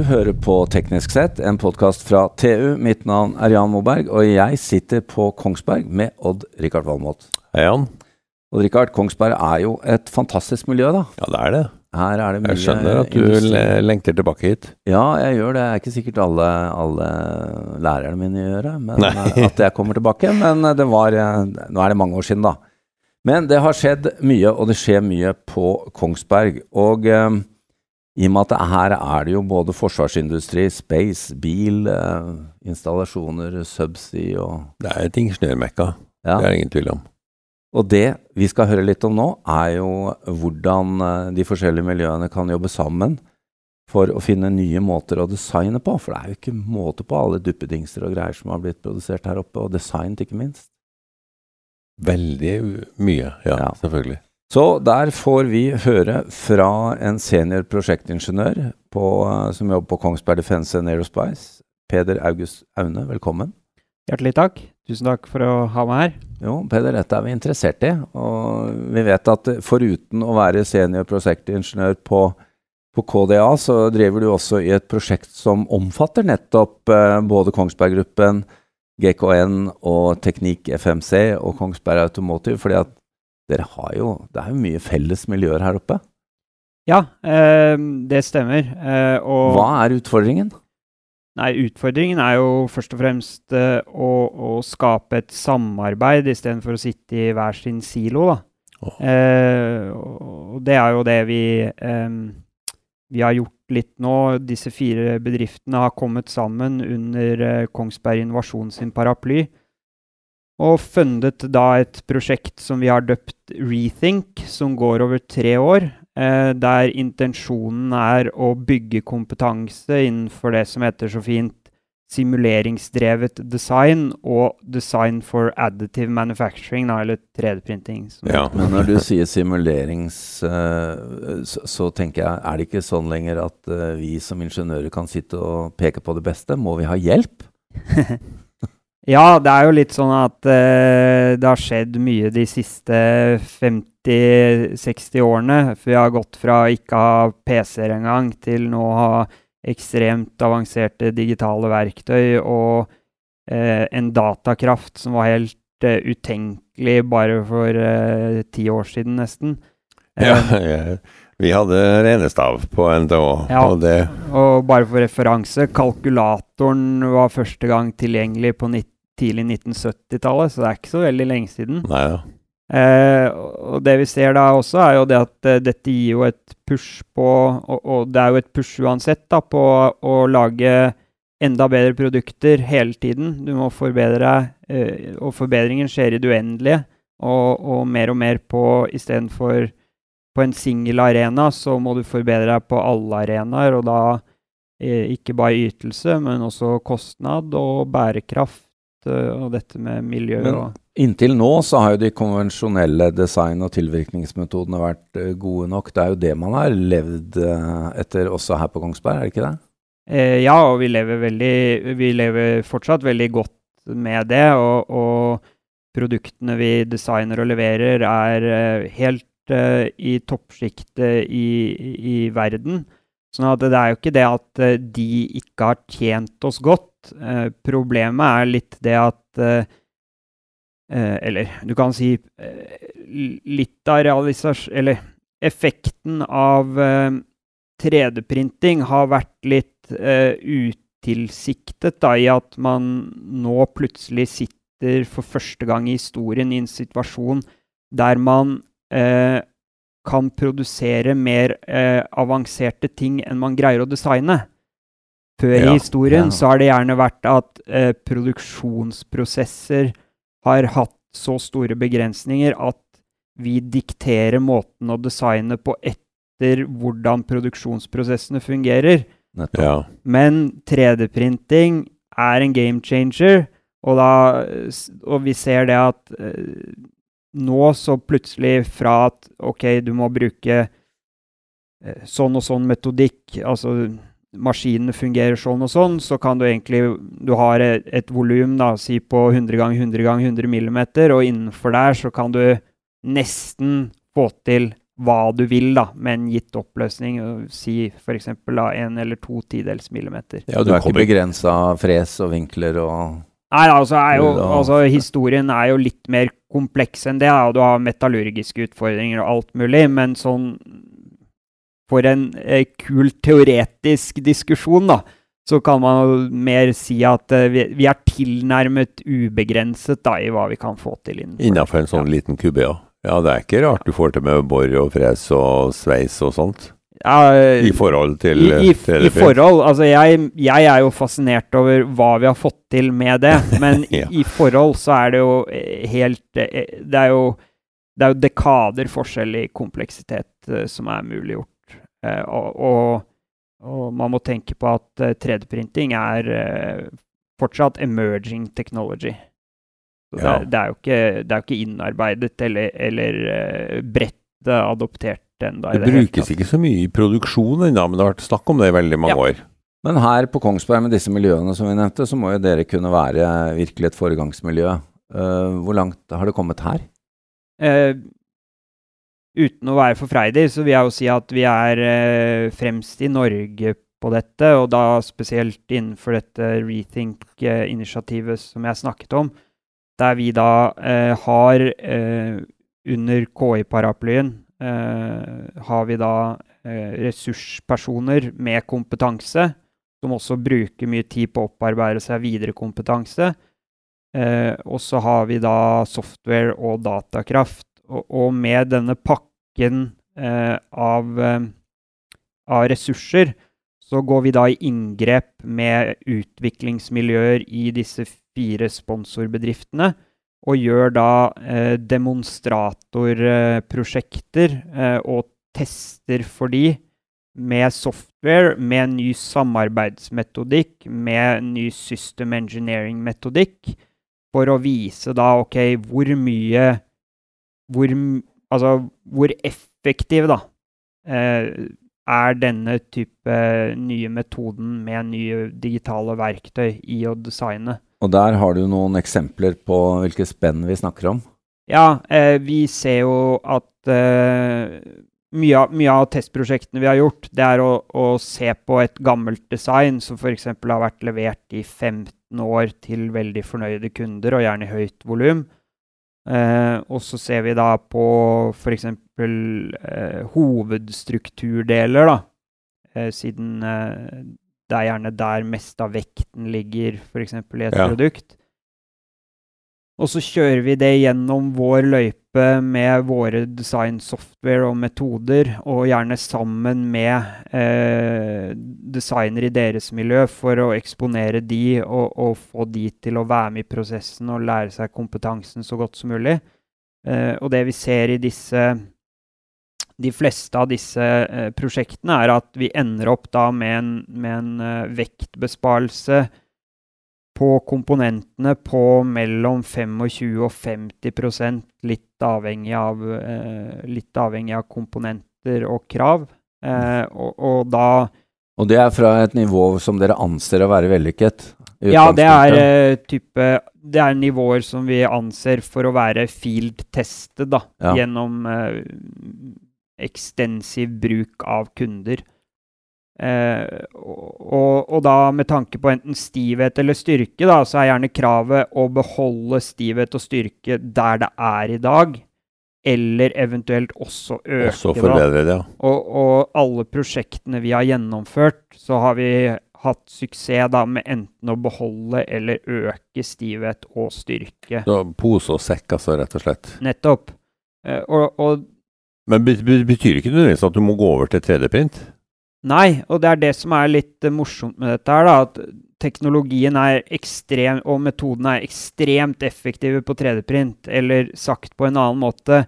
Du hører på Teknisk sett, en podkast fra TU. Mitt navn er Jan Moberg, og jeg sitter på Kongsberg med Odd-Rikard Valmot. Hei, Jan. Odd-Rikard, Kongsberg er jo et fantastisk miljø, da. Ja, det er det. Her er det mye Jeg skjønner at du industri. lengter tilbake hit. Ja, jeg gjør det. Det er ikke sikkert alle, alle lærerne mine gjør det, men eh, at jeg kommer tilbake. Men eh, det var eh, Nå er det mange år siden, da. Men det har skjedd mye, og det skjer mye på Kongsberg. Og i og med at her er det jo både forsvarsindustri, space, bil, eh, installasjoner, subsea og Det er et ingeniørmekka, ja. det er det ingen tvil om. Og det vi skal høre litt om nå, er jo hvordan eh, de forskjellige miljøene kan jobbe sammen for å finne nye måter å designe på. For det er jo ikke måte på alle duppedingser og greier som har blitt produsert her oppe, og designet ikke minst. Veldig mye, ja, Ja. selvfølgelig. Så der får vi høre fra en senior prosjektingeniør på, eh, som jobber på Kongsberg Defence and Aerospace, Peder August Aune. Velkommen. Hjertelig takk. Tusen takk for å ha meg her. Jo, Peder, dette er vi interessert i. Og vi vet at foruten å være senior prosjektingeniør på, på KDA, så driver du også i et prosjekt som omfatter nettopp eh, både Kongsberg Gruppen, GKN og Teknikk FMC og Kongsberg Automotive. fordi at dere har jo Det er jo mye felles miljøer her oppe. Ja, eh, det stemmer. Eh, og Hva er utfordringen? Nei, utfordringen er jo først og fremst eh, å, å skape et samarbeid istedenfor å sitte i hver sin silo, da. Oh. Eh, og det er jo det vi eh, vi har gjort litt nå. Disse fire bedriftene har kommet sammen under eh, Kongsberg Innovasjon sin paraply. Og fundet da et prosjekt som vi har døpt Rethink, som går over tre år. Eh, der intensjonen er å bygge kompetanse innenfor det som heter så fint simuleringsdrevet design og design for additive manufacturing, da, eller 3D-printing. Ja. Men når du sier simulerings, eh, så, så tenker jeg, er det ikke sånn lenger at eh, vi som ingeniører kan sitte og peke på det beste? Må vi ha hjelp? Ja, det er jo litt sånn at uh, det har skjedd mye de siste 50-60 årene. For vi har gått fra å ikke ha PC-er engang til nå å ha ekstremt avanserte digitale verktøy og uh, en datakraft som var helt uh, utenkelig bare for ti år siden, nesten. Ja, ja. Vi hadde renestav på NTH, Ja. og det Og bare for referanse, kalkulatoren var første gang tilgjengelig på nitt- tidlig 1970-tallet, så det er ikke så veldig lenge siden. Nei ja. Eh, og det vi ser da også, er jo det at eh, dette gir jo et push på og, og det er jo et push uansett da, på å lage enda bedre produkter hele tiden. Du må forbedre eh, og forbedringen skjer i det uendelige. Og, og mer og mer på istedenfor på en singel arena, så må du forbedre deg på alle arenaer. Og da eh, ikke bare ytelse, men også kostnad og bærekraft og dette med miljø Men- og Inntil nå så har jo de konvensjonelle design- og tilvirkningsmetodene vært eh, gode nok. Det er jo det man har levd eh, etter også her på Kongsberg, er det ikke det? Eh, ja, og vi lever, veldig, vi lever fortsatt veldig godt med det. Og, og produktene vi designer og leverer, er eh, helt uh, i toppsjiktet i, i verden. Sånn at det er jo ikke det at eh, de ikke har tjent oss godt. Eh, problemet er litt det at eh, eh, Eller du kan si litt av realisasjon... Eller effekten av eh, 3D-printing har vært litt utilsiktet, da, i at man nå plutselig sitter for første gang i historien i en situasjon der man kan produsere mer eh, avanserte ting enn man greier å designe. Før Ja, i historien ja. så har det gjerne vært at eh, produksjonsprosesser har hatt så store begrensninger at vi dikterer måten å designe på etter hvordan produksjonsprosessene fungerer. Nettopp. Ja. Men 3D-printing er en game changer, og, da, og vi ser det at eh, nå så plutselig fra at OK, du må bruke eh, sånn og sånn metodikk, altså maskinene fungerer sånn og sånn, så kan du egentlig Du har et, et volum, si på 100 ganger 100 ganger 100 millimeter, og innenfor der så kan du nesten få til hva du vil da, med en gitt oppløsning. Si f.eks. en eller to tidels millimeter. Ja, Du er ikke begrensa fres og vinkler og Nei, altså, er jo, altså Historien er jo litt mer kompleks enn det. Da. og Du har metallurgiske utfordringer og alt mulig, men sånn For en eh, kul teoretisk diskusjon, da, så kan man jo mer si at eh, vi, vi er tilnærmet ubegrenset da, i hva vi kan få til innenfor. Innenfor en sånn liten kubbe, ja. Ja, det er ikke rart du får til med bor og fres og sveis og sånt. Ja, eh, I forhold til I, i, 3D i forhold Altså, jeg, jeg er jo fascinert over hva vi har fått til med det, men Ja. i, forhold så er det jo eh, helt eh, Det er jo, det er jo dekader forskjell i kompleksitet som er muliggjort. Eh, og, og, og man må tenke på at eh, 3D-printing er eh, fortsatt emerging technology. Så det, Ja. det, er jo ikke, det er ikke innarbeidet eller, eller eh, bredt eh, adoptert ennå. Det brukes ikke så mye i produksjon ennå, men det har vært snakk om det i veldig mange Ja. år. Men her på Kongsberg med disse miljøene som vi nevnte, så må jo dere kunne være virkelig et foregangsmiljø. Uh, hvor langt har det kommet her? Eh, uten å være for freidig, så vil jeg jo si at vi er eh, fremst i Norge på dette, og da spesielt innenfor dette Rethink-initiativet som jeg snakket om, der vi da eh, har eh, under KI-paraplyen eh, har vi da eh, ressurspersoner med kompetanse, som også bruker mye tid på å opparbeide seg videre kompetanse. Eh, og så har vi da software og datakraft. Og, og med denne pakken eh, av, eh, av ressurser, så går vi da i inngrep med utviklingsmiljøer i disse fire sponsorbedriftene. Og gjør da eh, demonstratorprosjekter eh, og tester for de med software, med ny samarbeidsmetodikk, med ny system engineering-metodikk, for å vise da OK, hvor mye Hvor, altså, hvor effektiv, da, eh, er denne type nye metoden med nye digitale verktøy i å designe? Og der har du noen eksempler på hvilke spenn vi snakker om. Ja, eh, vi ser jo at eh, mye, av, mye av testprosjektene vi har gjort, det er å, å se på et gammelt design som f.eks. har vært levert i 15 år til veldig fornøyde kunder, og gjerne i høyt volum. Eh, og så ser vi da på f.eks. Eh, hovedstrukturdeler, da. Eh, siden eh, det er gjerne der mest av vekten ligger, f.eks. i et Ja. produkt. Og så kjører vi det gjennom vår løype med våre designsoftware og metoder, og gjerne sammen med eh, designere i deres miljø for å eksponere de og, og få de til å være med i prosessen og lære seg kompetansen så godt som mulig. Eh, og det vi ser i disse de fleste av disse eh, prosjektene, er at vi ender opp da med en, med en eh, vektbesparelse på komponentene på mellom 25 og 50 litt avhengig av, eh, litt avhengig av komponenter og krav. Eh, og, og da Og det er fra et nivå som dere anser å være vellykket? Ja, det er eh, type Det er nivåer som vi anser for å være field-tested, da. Ja. Gjennom ekstensiv bruk av kunder. Eh, og, og da med tanke på enten stivhet eller styrke, da, så er gjerne kravet å beholde stivhet og styrke der det er i dag, eller eventuelt også øke Også forbedre det, ja. Og, og alle prosjektene vi har gjennomført, så har vi hatt suksess da med enten å beholde eller øke stivhet og styrke. Så pose og sekk, altså, rett og slett. Nettopp. Eh, og, Men betyr det ikke nødvendigvis at du må gå over til 3D-print? Nei, og det er det som er litt eh, morsomt med dette her, da. At teknologien er ekstrem, og metodene er ekstremt effektive på 3D-print. Eller sagt på en annen måte,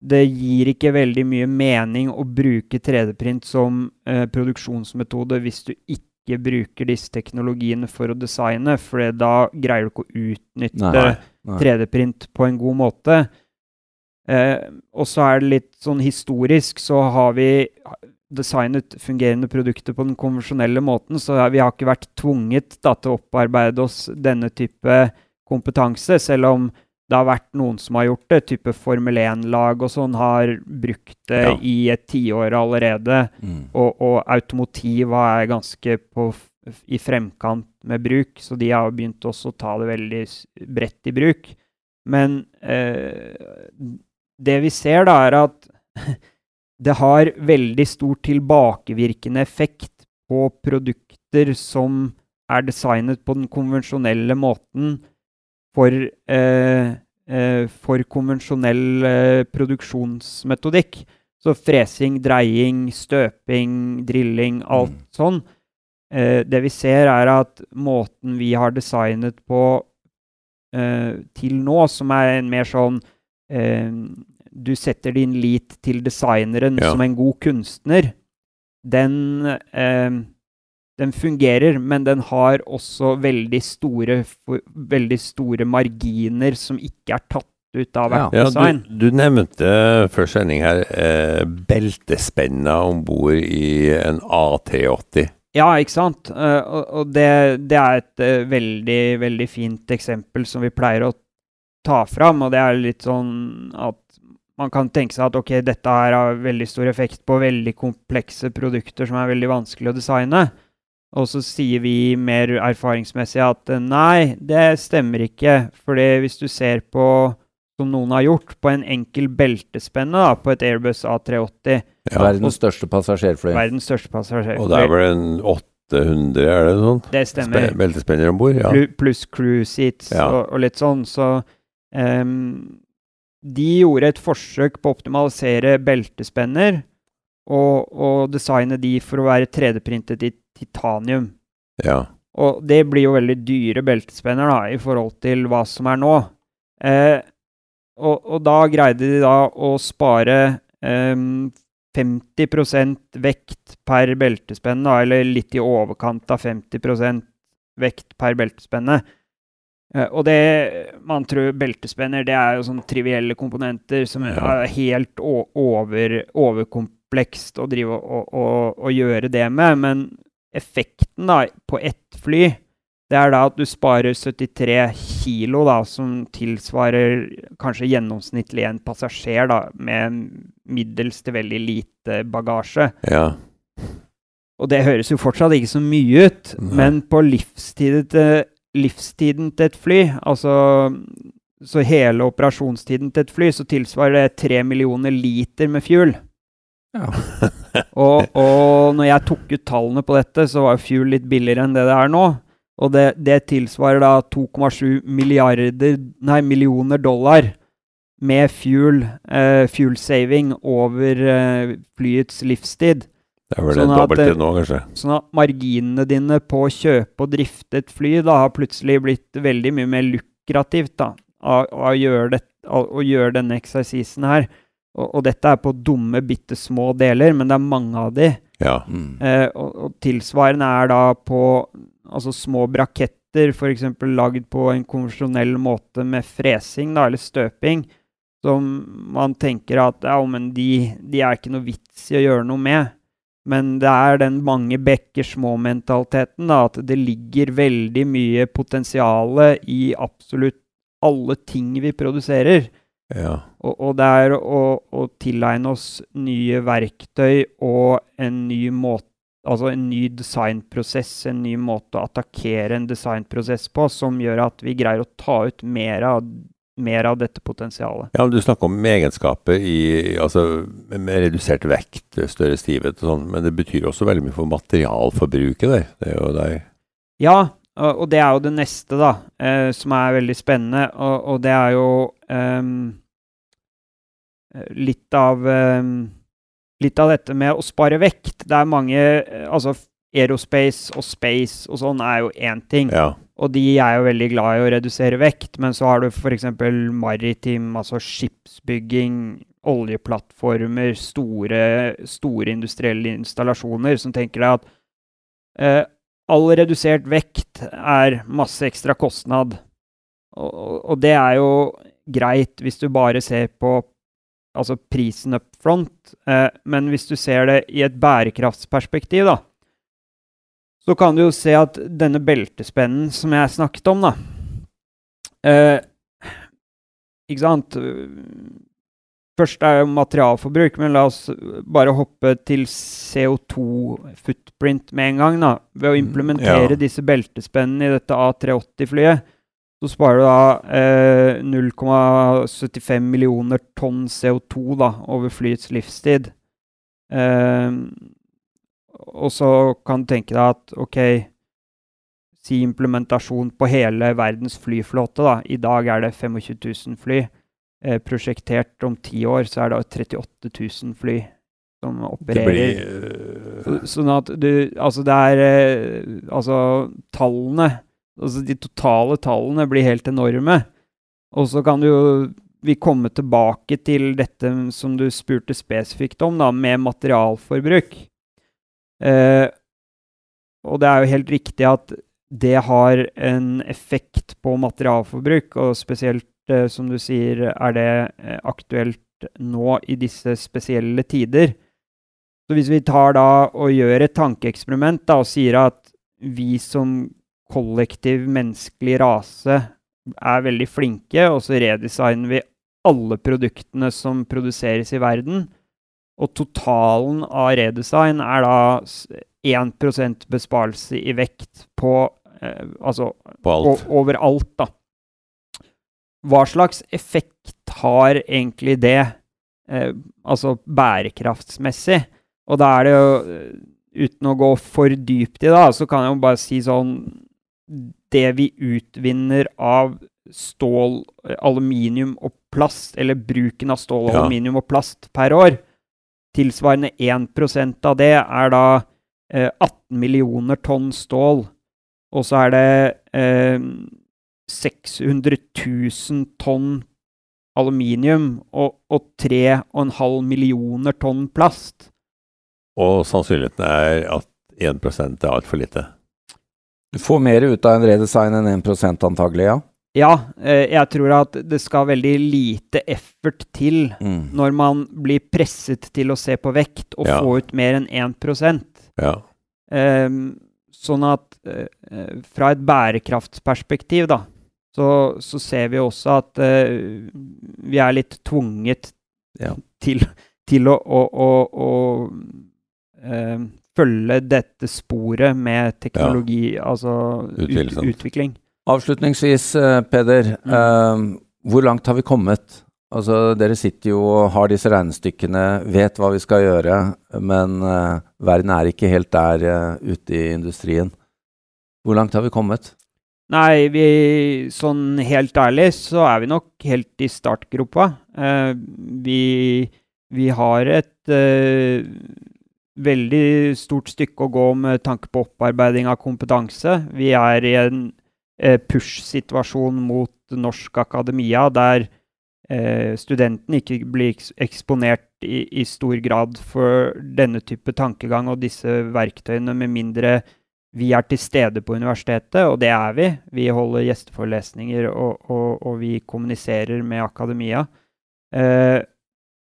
det gir ikke veldig mye mening å bruke 3D-print som eh, produksjonsmetode hvis du ikke bruker disse teknologiene for å designe, for da greier du ikke å utnytte Nei, nei. 3D-print på en god måte. Eh, og så er det litt sånn historisk, så har vi designet fungerende produkter på den konvensjonelle måten, så vi har ikke vært tvunget da, til å opparbeide oss denne type kompetanse, selv om det har vært noen som har gjort det. Type Formel 1-lag og sånn har brukt det Ja. i et tiår allerede. Mm. Og, og automotiv er ganske på, i fremkant med bruk, så de har begynt også å ta det veldig bredt i bruk. Men eh, det vi ser, da, er at det har veldig stor tilbakevirkende effekt på produkter som er designet på den konvensjonelle måten for, eh, eh, for konvensjonell eh, produksjonsmetodikk. Så fresing, dreying, støping, drilling, alt Mm. sånn. Eh, det vi ser, er at måten vi har designet på eh, til nå, som er en mer sånn eh, Du setter din lit til designeren Ja. som en god kunstner. Den eh, den fungerer, men den har også veldig store, veldig store marginer som ikke er tatt ut av hvert Ja, design. du, du nevnte før sending her eh, beltespenna om bord i en AT80. Ja, ikke sant? Uh, og og det, det er et uh, veldig, veldig fint eksempel som vi pleier å ta fram. Og det er litt sånn at man kan tenke seg at ok, dette her har veldig stor effekt på veldig komplekse produkter som er veldig vanskelig å designe. Og så sier vi mer erfaringsmessig at eh, nei, det stemmer ikke. Fordi hvis du ser på, som noen har gjort, på en enkel beltespenne da, på et Airbus A380, Ja. Verdens største passasjerfly. verdens største passasjerfly. Og det er vel en 800, er det sånn? Det stemmer. Spe beltespenner om bord? Ja. Plu- pluss crew seats Ja. og, og litt sånn. Så ehm, de gjorde et forsøk på å optimalisere beltespenner og, og designe de for å være 3D-printet i titanium. ja. Og det blir jo veldig dyre beltespenner da, i forhold til hva som er nå. Eh, og, og da greide de da å spare eh, 50% vekt per beltespenne, da, eller litt i overkant av 50% vekt per beltespenne. Eh, og det Man tror beltespenner det er jo sånn trivielle komponenter som er helt over, overkomplekst å drive og, og, og, og gjøre det med. Men effekten da på ett fly, det er da at du sparer 73 kilo, da, som tilsvarer kanskje gjennomsnittlig en passasjer da, med middels til veldig lite bagasje. ja. Og det høres jo fortsatt ikke så mye ut, Nei. men på livstiden til, livstiden til et fly, altså så hele operasjonstiden til et fly, så tilsvarer det tre millioner liter med fuel. Ja. og, og når jeg tok ut tallene på dette, så var fuel litt billigere enn det det er nå. Og det, det tilsvarer da 2,7 milliarder, nei, millioner dollar med fuel, eh, fuel saving over eh, flyets livstid. Det er vel Sånn det at dobbelte nå, kanskje. Sånn at marginene dine på å kjøpe og drifte et fly da har plutselig blitt veldig mye mer lukrativt da, av, av å, gjøre det, av å gjøre denne eksersisen her. Og, og dette er på dumme, bitte små deler, men det er mange av de. Ja. Mm. Eh, og, og tilsvarende er da på altså små braketter, f.eks. lagd på en konvensjonell måte med fresing da, eller støping, som man tenker at ja, men de, de er ikke noe vits i å gjøre noe med. Men det er den mange bekker små-mentaliteten, at det ligger veldig mye potensial i absolutt alle ting vi produserer. ja. Og, og det er å, å tilegne oss nye verktøy og en ny måte Altså en ny designprosess, en ny måte å attakkere en designprosess på, som gjør at vi greier å ta ut mer av, mer av dette potensialet. Ja, men Du snakker om egenskaper i, altså, med redusert vekt, større stivhet og sånn, men det betyr også veldig mye for materialforbruket der. Det er jo der. Ja, og, det er jo det neste, da, eh, som er veldig spennende, og, og det er jo ehm, litt av ehm, Litt av dette med å spare vekt. Det er mange eh, Altså, aerospace og space og sånn er jo én ting. Ja. Og de er jo veldig glad i å redusere vekt, men så har du f.eks. maritim, altså skipsbygging, oljeplattformer, store, store industrielle installasjoner, som tenker deg at eh, all redusert vekt er masse ekstra kostnad. Og, og- det er jo greit hvis du bare ser på altså prisen up front, eh, men hvis du ser det i et bærekraftsperspektiv, da, så kan du jo se at denne beltespennen som jeg snakket om, da eh, ikke sant Først er jo materialforbruk, men la oss bare hoppe til CO2-footprint med en gang. da. Ved å Mm, implementere ja. disse beltespennene i dette A380-flyet, så sparer du da eh, 0,75 millioner tonn CO2 da, over flyets livstid. Eh, og så kan du tenke deg at ok, si implementasjon på hele verdens flyflåte. da. I dag er det 25 000 fly. Eh, prosjektert om ti år så er det 38 000 fly som Det opererer. blir øh, Så- Sånn at du Altså, det er eh, Altså, tallene Altså, de totale tallene blir helt enorme. Og så kan du jo vi komme tilbake til dette som du spurte spesifikt om, da, med materialforbruk. Eh, og det er jo helt riktig at det har en effekt på materialforbruk, og spesielt, eh, som du sier, er det eh, aktuelt nå i disse spesielle tider. Så hvis vi tar da og gjør et tankeeksperiment da, og sier at vi som kollektiv menneskelig rase er veldig flinke, og så redesigner vi alle produktene som produseres i verden, og totalen av redesign er da s- 1 besparelse i vekt på eh, Altså på alt. overalt, da. Hva slags effekt har egentlig det, eh, altså bærekraftsmessig? Og da er det jo, eh, uten å gå for dypt i det, så kan jeg jo bare si sånn Det vi utvinner av stål, eh, aluminium og plast, eller bruken av stål, Ja. aluminium og plast per år, tilsvarende 1% av det er da eh, 18 millioner tonn stål. Og så er det eh, 600 000 tonn aluminium og, og 3,5 millioner tonn plast. Og sannsynligheten er at 1 er altfor lite. Du får mer ut av en redesign enn 1 antagelig, ja. Ja, eh, jeg tror at det skal veldig lite effort til Mm. når man blir presset til å se på vekt og Ja. få ut mer enn 1% Ja. Um, Sånn at eh, fra et bærekraftsperspektiv, da, så, så ser vi også at uh, vi er litt tvunget Ja. til, til å, å, å, å uh, følge dette sporet med teknologi, altså ut, utvikling. Avslutningsvis, eh, Peder. Mm. eh, hvor langt har vi kommet? Altså, Dere sitter jo og har disse regnestykkene, vet hva vi skal gjøre, men uh, verden er ikke helt der uh, ute i industrien. Hvor langt har vi kommet? Nei, vi, sånn helt ærlig så er vi nok helt i startgropa. Uh, vi, vi har et veldig stort stykke å gå med tanke på opparbeiding av kompetanse. Vi er i en push-situasjon mot norsk akademia, der eh, studenten ikke blir eksponert i, i stor grad for denne type tankegang og disse verktøyene, med mindre vi er til stede på universitetet, og det er vi. Vi holder gjesteforelesninger, og, og, og vi kommuniserer med akademia. Eh,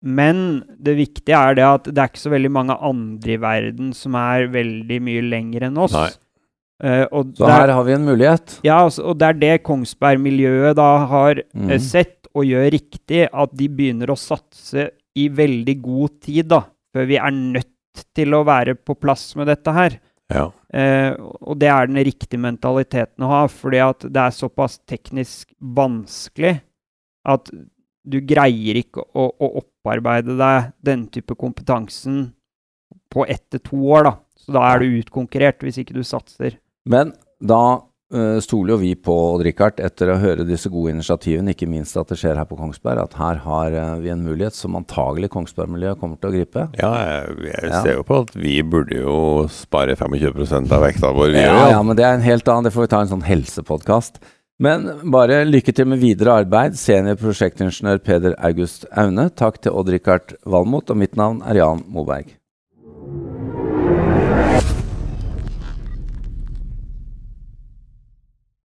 men det viktige er det at det er ikke så veldig mange andre i verden som er veldig mye lenger enn oss. Nei. Og, Så det er, her har vi en mulighet. ja, altså, og det er det Kongsberg-miljøet da har Mm. eh, sett og gjør riktig, at de begynner å satse i veldig god tid, da, før vi er nødt til å være på plass med dette her. Ja. Uh, og det er den riktige mentaliteten å ha, fordi at det er såpass teknisk vanskelig at du greier ikke å, å opparbeide deg den type kompetansen på ett til to år, da. Så da er du utkonkurrert hvis ikke du satser. Men da uh, stoler jo vi på Odd Rikard, etter å høre disse gode initiativene, ikke minst at det skjer her på Kongsberg, at her har uh, vi en mulighet som antagelig Kongsberg-miljøet kommer til å gripe. Ja, jeg, jeg Ja. ser jo på at vi burde jo spare 25 av vekta vår. Vi Ja, ja, men det er en helt annen, det får vi ta en sånn helsepodkast. Men bare lykke til med videre arbeid, senior prosjektingeniør Peder August Aune. Takk til Odd Rikard Valmot, og mitt navn er Jan Moberg.